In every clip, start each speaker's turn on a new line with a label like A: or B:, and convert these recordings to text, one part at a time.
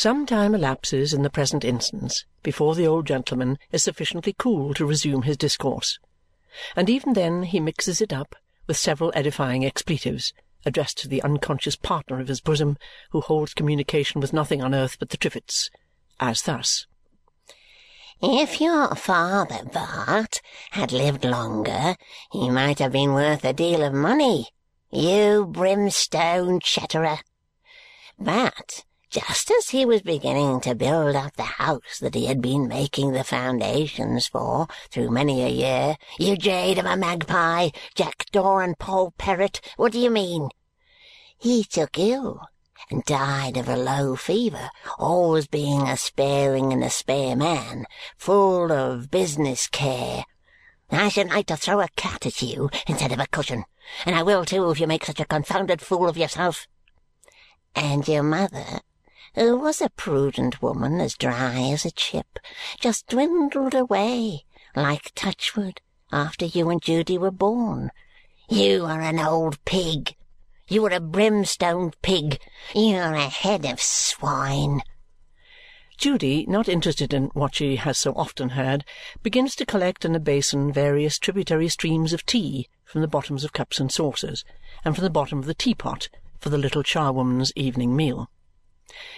A: Some time elapses in the present instance before the old gentleman is sufficiently cool to resume his discourse, and even then he mixes it up with several edifying expletives addressed to the unconscious partner of his bosom who holds communication with nothing on earth but the Trivets, as thus.
B: If your father, Bart, had lived longer, he might have been worth a deal of money, you brimstone chatterer. But just as he was beginning to build up the house that he had been making the foundations for through many a year, you jade of a magpie, jackdaw and poll parrot, what do you mean? He took ill and died of a low fever, always being a sparing and a spare man, full of business care. I should like to throw a cat at you instead of a cushion, and I will too if you make such a confounded fool of yourself. And your mother, who was a prudent woman as dry as a chip, just dwindled away like touchwood after you and Judy were born. You are an old pig, you are a brimstone pig. You're a head of swine.
A: Judy, not interested in what she has so often heard, begins to collect in a basin various tributary streams of tea from the bottoms of cups and saucers, and from the bottom of the teapot for the little charwoman's evening meal.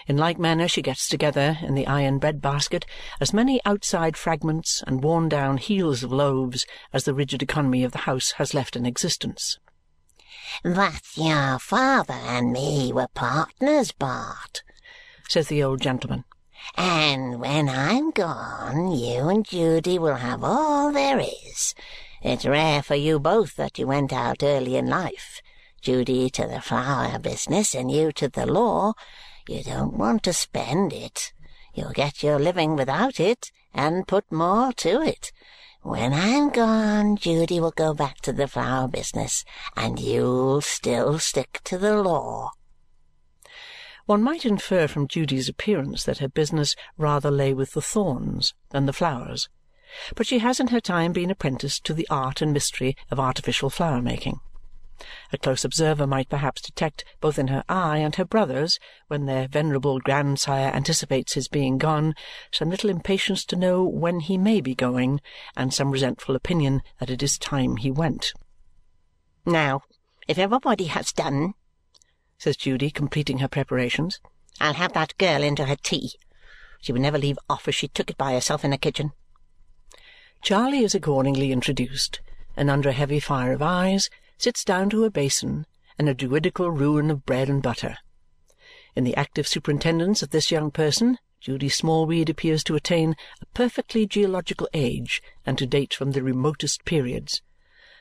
A: In like manner she gets together, in the iron bread-basket, as many outside fragments and worn-down heels of loaves as the rigid economy of the house has left in existence.
B: But your father and me were partners, Bart,
A: says the old gentleman.
B: And when I'm gone, you and Judy will have all there is. It's rare for you both that you went out early in life. Judy to the flower business and you to the law. You don't want to spend it. You'll get your living without it and put more to it. When I'm gone, Judy will go back to the flower business, and you'll still stick to the law.
A: One might infer from Judy's appearance that her business rather lay with the thorns than the flowers, but she has in her time been apprenticed to the art and mystery of artificial flower-making. A close observer might perhaps detect both in her eye and her brother's, when their venerable grandsire anticipates his being gone, some little impatience to know when he may be going, and some resentful opinion that it is time he went.
B: "Now, if everybody has done,"
A: says Judy, completing her preparations,
B: "I'll have that girl into her tea. She would never leave off if she took it by herself in the kitchen."
A: Charley is accordingly introduced, and under a heavy fire of eyes sits down to a basin and a druidical ruin of bread and butter. In the active superintendence of this young person, Judy Smallweed appears to attain a perfectly geological age and to date from the remotest periods.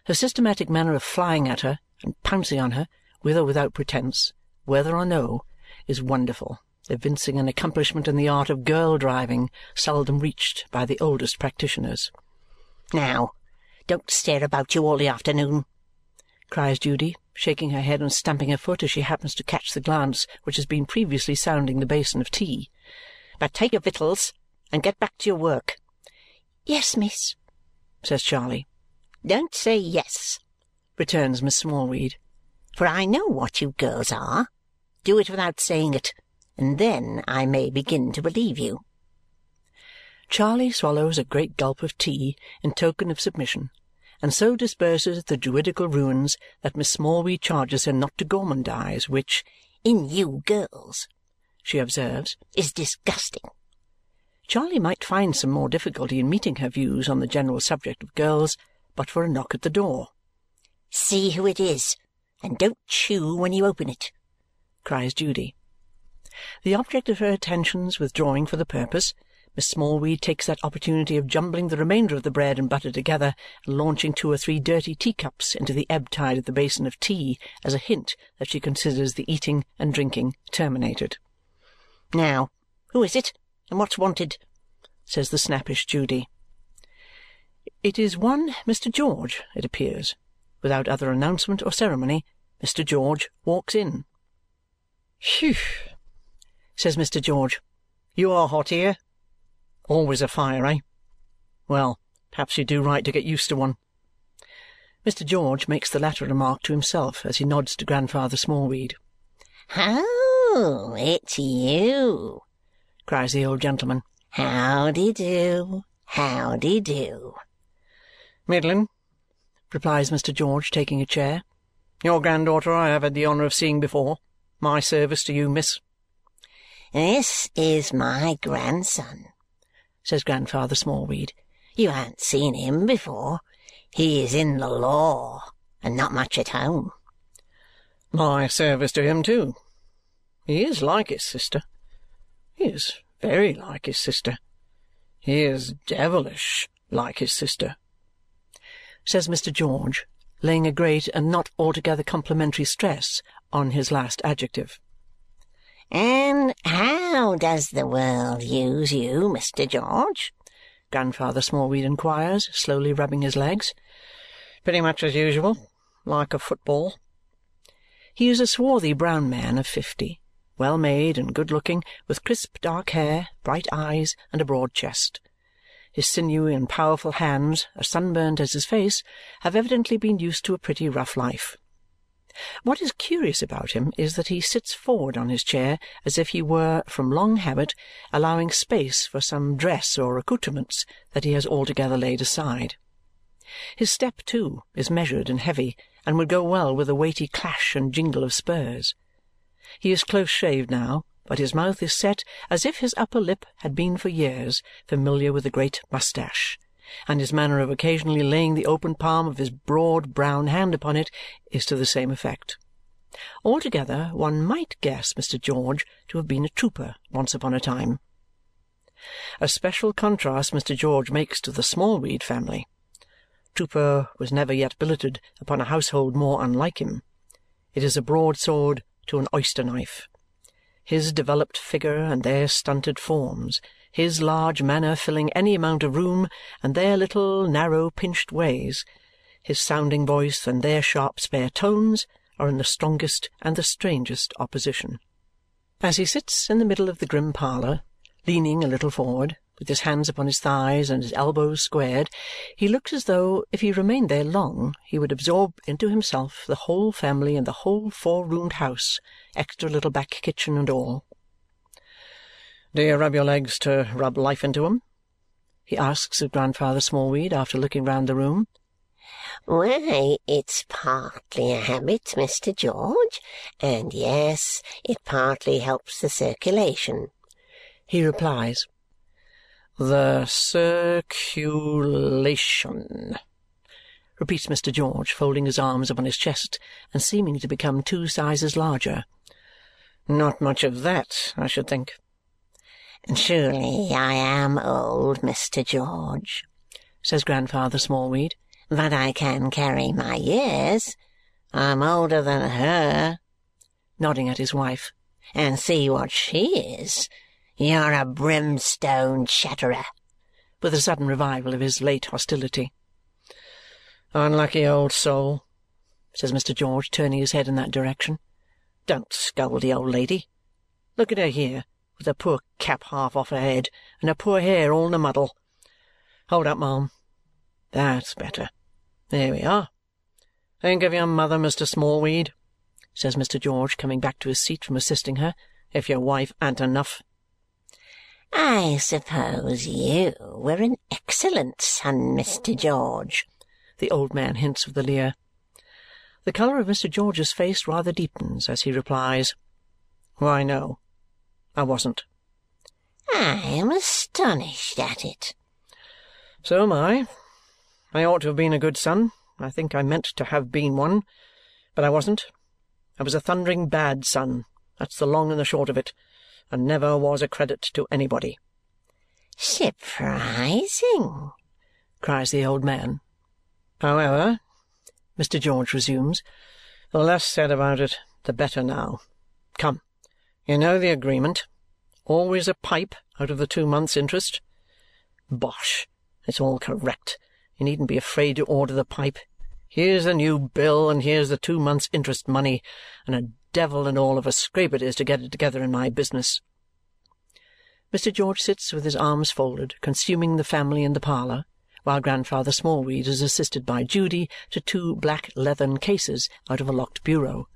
A: Her systematic manner of flying at her and pouncing on her, with or without pretence, whether or no, is wonderful, evincing an accomplishment in the art of girl-driving seldom reached by the oldest practitioners.
B: "Now, don't stare about you all the afternoon
A: cries Judy, shaking her head and stamping her foot as she happens to catch the glance which has been previously sounding the basin of tea.
B: "But take your victuals and get back to your work."
C: "Yes, miss,"
A: says Charley.
B: "Don't say yes," returns Miss Smallweed, "for I know what you girls are. Do it without saying it, and then I may begin to believe you."
A: Charley swallows a great gulp of tea in token of submission and so disperses the Druidical ruins that Miss Smallweed charges her not to gormandize, which,
B: "in you girls,"
A: she observes,
B: "is disgusting."
A: Charley might find some more difficulty in meeting her views on the general subject of girls but for a knock at the door.
B: "See who it is, and don't chew when you open it,"
A: cries Judy. The object of her attentions withdrawing for the purpose, Miss Smallweed takes that opportunity of jumbling the remainder of the bread and butter together and launching two or three dirty teacups into the ebb tide of the basin of tea as a hint that she considers the eating and drinking terminated.
B: "Now, who is it, and what's wanted?" says the snappish Judy.
A: It is one Mr. George, it appears. Without other announcement or ceremony, Mr. George walks in.
D: "Whew!" says Mr. George. "You are hot here. Always a fire, eh? Well, perhaps you do right to get used to one."
A: Mr. George makes the latter remark to himself as he nods to Grandfather Smallweed.
B: "Oh, it's you!"
A: cries the old gentleman.
B: Howdy-do, howdy-do.
A: Middlin, replies Mr. George, taking a chair. Your granddaughter I have had the honour of seeing before. My service to you, miss.
B: This is my grandson, says Grandfather Smallweed. You haven't seen him before. He is in the law and not much at home.
A: My service to him, too. He is like his sister. He is very like his sister. He is devilish like his sister, says Mr. George, laying a great and not altogether complimentary stress on his last adjective.
B: And how does the world use you, Mr. George?
A: Grandfather Smallweed inquires, slowly rubbing his legs. Pretty much as usual, like a football. He is a swarthy brown man of fifty, well made and good looking, with crisp dark hair, bright eyes, and a broad chest. His sinewy and powerful hands, as sunburnt as his face, have evidently been used to a pretty rough life. What is curious about him is that he sits forward on his chair as if he were, from long habit, allowing space for some dress or accoutrements that he has altogether laid aside. His step, too, is measured and heavy and would go well with a weighty clash and jingle of spurs. He is close-shaved now, but his mouth is set as if his upper lip had been for years familiar with a great moustache, and his manner of occasionally laying the open palm of his broad brown hand upon it is to the same effect. Altogether, one might guess Mr. George to have been a trooper once upon a time. A special contrast Mr. George makes to the Smallweed family. Trooper was never yet billeted upon a household more unlike him. It is a broadsword to an oyster knife. His developed figure and their stunted forms, his large manner filling any amount of room, and their little narrow pinched ways, his sounding voice and their sharp spare tones, are in the strongest and the strangest opposition. As he sits in the middle of the grim parlour, leaning a little forward, with his hands upon his thighs and his elbows squared, he looks as though if he remained there long he would absorb into himself the whole family and the whole four-roomed house, extra little back kitchen and all. "Do you rub your legs to rub life into 'em?" he asks of Grandfather Smallweed after looking round the room.
B: Why, it's partly a habit, Mr. George, and yes, it partly helps the circulation,
A: he replies. The circulation, repeats Mr. George, folding his arms upon his chest and seeming to become two sizes larger. Not much of that, I should think.
B: Surely I am old, Mr. George, says Grandfather Smallweed, but I can carry my years. I'm older than her, nodding at his wife, and see what she is. You're a brimstone chatterer, with a sudden revival of his late hostility.
A: Unlucky old soul, says Mr. George, turning his head in that direction. Don't scold the old lady. Look at her here, with her poor cap half off her head and her poor hair all in a muddle. Hold up, ma'am. That's better. There we are. Think of your mother, Mr. Smallweed, says Mr. George, coming back to his seat from assisting her, if your wife an't enough.
B: I suppose you were an excellent son, Mr. George, the old man hints with a leer.
A: The colour of Mr. George's face rather deepens as he replies, Why, no, I wasn't.
B: I am astonished at it.
A: So am I. I ought to have been a good son. I think I meant to have been one. But I wasn't. I was a thundering bad son. That's the long and the short of it and never was a credit to anybody.
B: Surprising, cries the old man.
A: However, Mr. George resumes, the less said about it, the better now. Come, you know the agreement. Always a pipe out of the two months' interest. Bosh! It's all correct. You needn't be afraid to order the pipe. Here's the new bill, and here's the two months' interest money, and a devil and all of a scrape it is to get it together in my business. Mr. George sits with his arms folded, consuming the family in the parlour, while Grandfather Smallweed is assisted by Judy to two black leathern cases out of a locked bureau,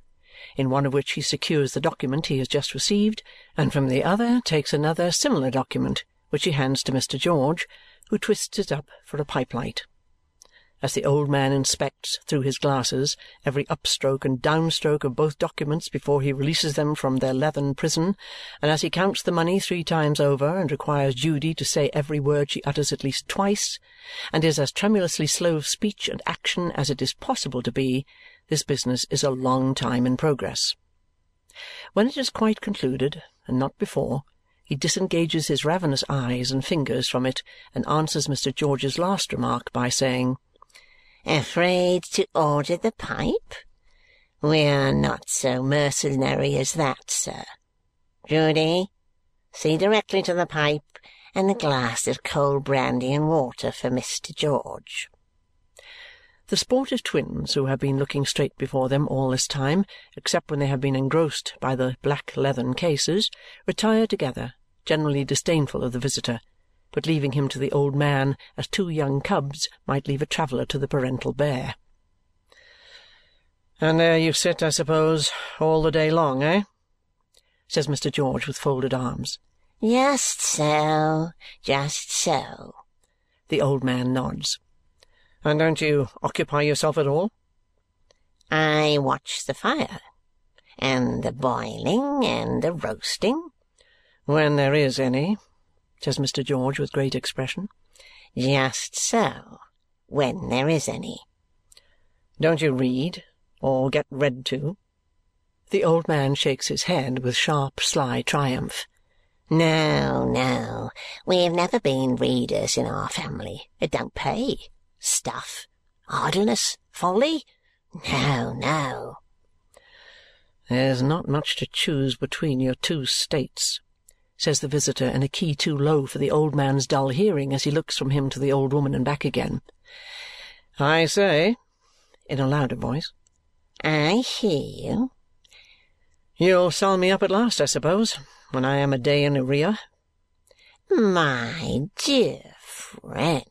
A: in one of which he secures the document he has just received, and from the other takes another similar document, which he hands to Mr. George, who twists it up for a pipe light. As the old man inspects, through his glasses, every upstroke and downstroke of both documents before he releases them from their leathern prison, and as he counts the money three times over and requires Judy to say every word she utters at least twice, and is as tremulously slow of speech and action as it is possible to be, this business is a long time in progress. When it is quite concluded, and not before, he disengages his ravenous eyes and fingers from it and answers Mr. George's last remark by saying,
B: Afraid to order the pipe? We are not so mercenary as that, sir. Judy, see directly to the pipe and a glass of cold brandy and water for Mr. George.
A: The sportive twins, who have been looking straight before them all this time, except when they have been engrossed by the black leathern cases, retire together, generally disdainful of the visitor, but leaving him to the old man as two young cubs might leave a traveller to the parental bear. "And there you sit, I suppose, all the day long, eh?" says Mr. George with folded arms.
B: Just so, just so.
A: The old man nods. And don't you occupy yourself at all?
B: I watch the fire, and the boiling, and the roasting.
A: When there is any, says Mr. George with great expression.
B: Just so, when there is any.
A: Don't you read, or get read to? The old man shakes his head with sharp, sly triumph.
B: No, no, we've never been readers in our family. It don't pay stuff, idleness, folly? No, no.
A: There's not much to choose between your two states, says the visitor in a key too low for the old man's dull hearing as he looks from him to the old woman and back again. I say, in a louder voice.
B: I hear you.
A: You'll sell me up at last, I suppose, when I am a day in arrear?
B: My dear friend,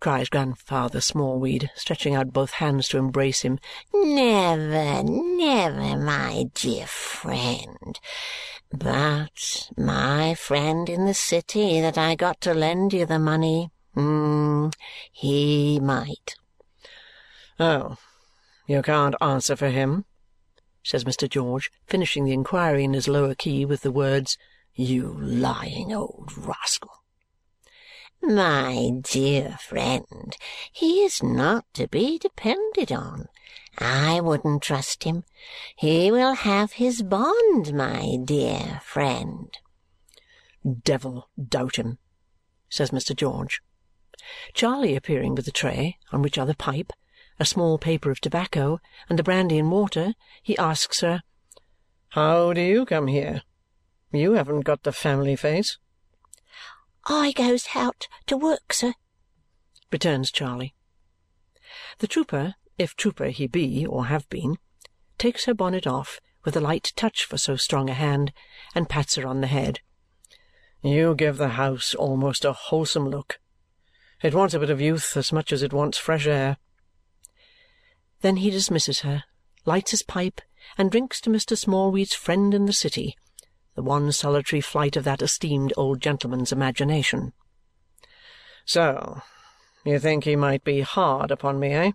A: cries Grandfather Smallweed, stretching out both hands to embrace him.
B: Never, never, my dear friend. But my friend in the city that I got to lend you the money, mm, he might.
A: Oh, you can't answer for him, says Mr. George, finishing the inquiry in his lower key with the words, You lying old rascal.
B: My dear friend, he is not to be depended on. I wouldn't trust him. He will have his bond, my dear friend.
A: Devil doubt him, says Mr. George. Charley appearing with a tray, on which are the pipe, a small paper of tobacco, and the brandy and water, he asks her, How do you come here? You haven't got the family face.
C: I goes out to work, sir,
A: returns Charley. The trooper, if trooper he be or have been, takes her bonnet off with a light touch for so strong a hand and pats her on the head. You give the house almost a wholesome look. It wants a bit of youth as much as it wants fresh air. Then he dismisses her, lights his pipe, and drinks to Mr. Smallweed's friend in the city the one solitary flight of that esteemed old gentleman's imagination. So, you think he might be hard upon me, eh?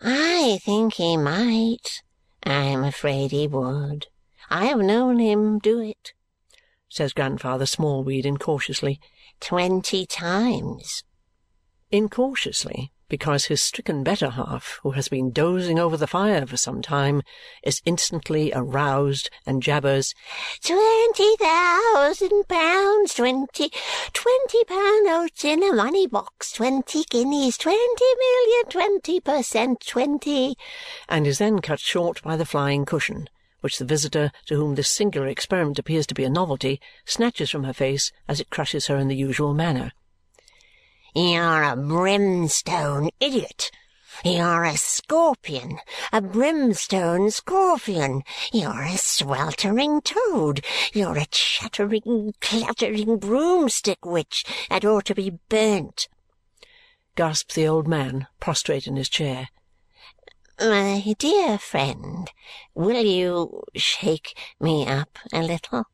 B: I think he might. I am afraid he would. I have known him do it,
A: says Grandfather Smallweed incautiously,
B: twenty times.
A: Incautiously, because his stricken better half, who has been dozing over the fire for some time, is instantly aroused and jabbers,
B: Twenty thousand pounds, twenty, twenty pound notes in a money box, twenty guineas, twenty million, twenty per cent, twenty,
A: and is then cut short by the flying cushion, which the visitor, to whom this singular experiment appears to be a novelty, snatches from her face as it crushes her in the usual manner.
B: You're a brimstone idiot. You're a scorpion, a brimstone scorpion. You're a sweltering toad. You're a chattering, clattering broomstick witch that ought to be burnt.
A: gasped the old man, prostrate in his chair.
B: My dear friend, will you shake me up a little?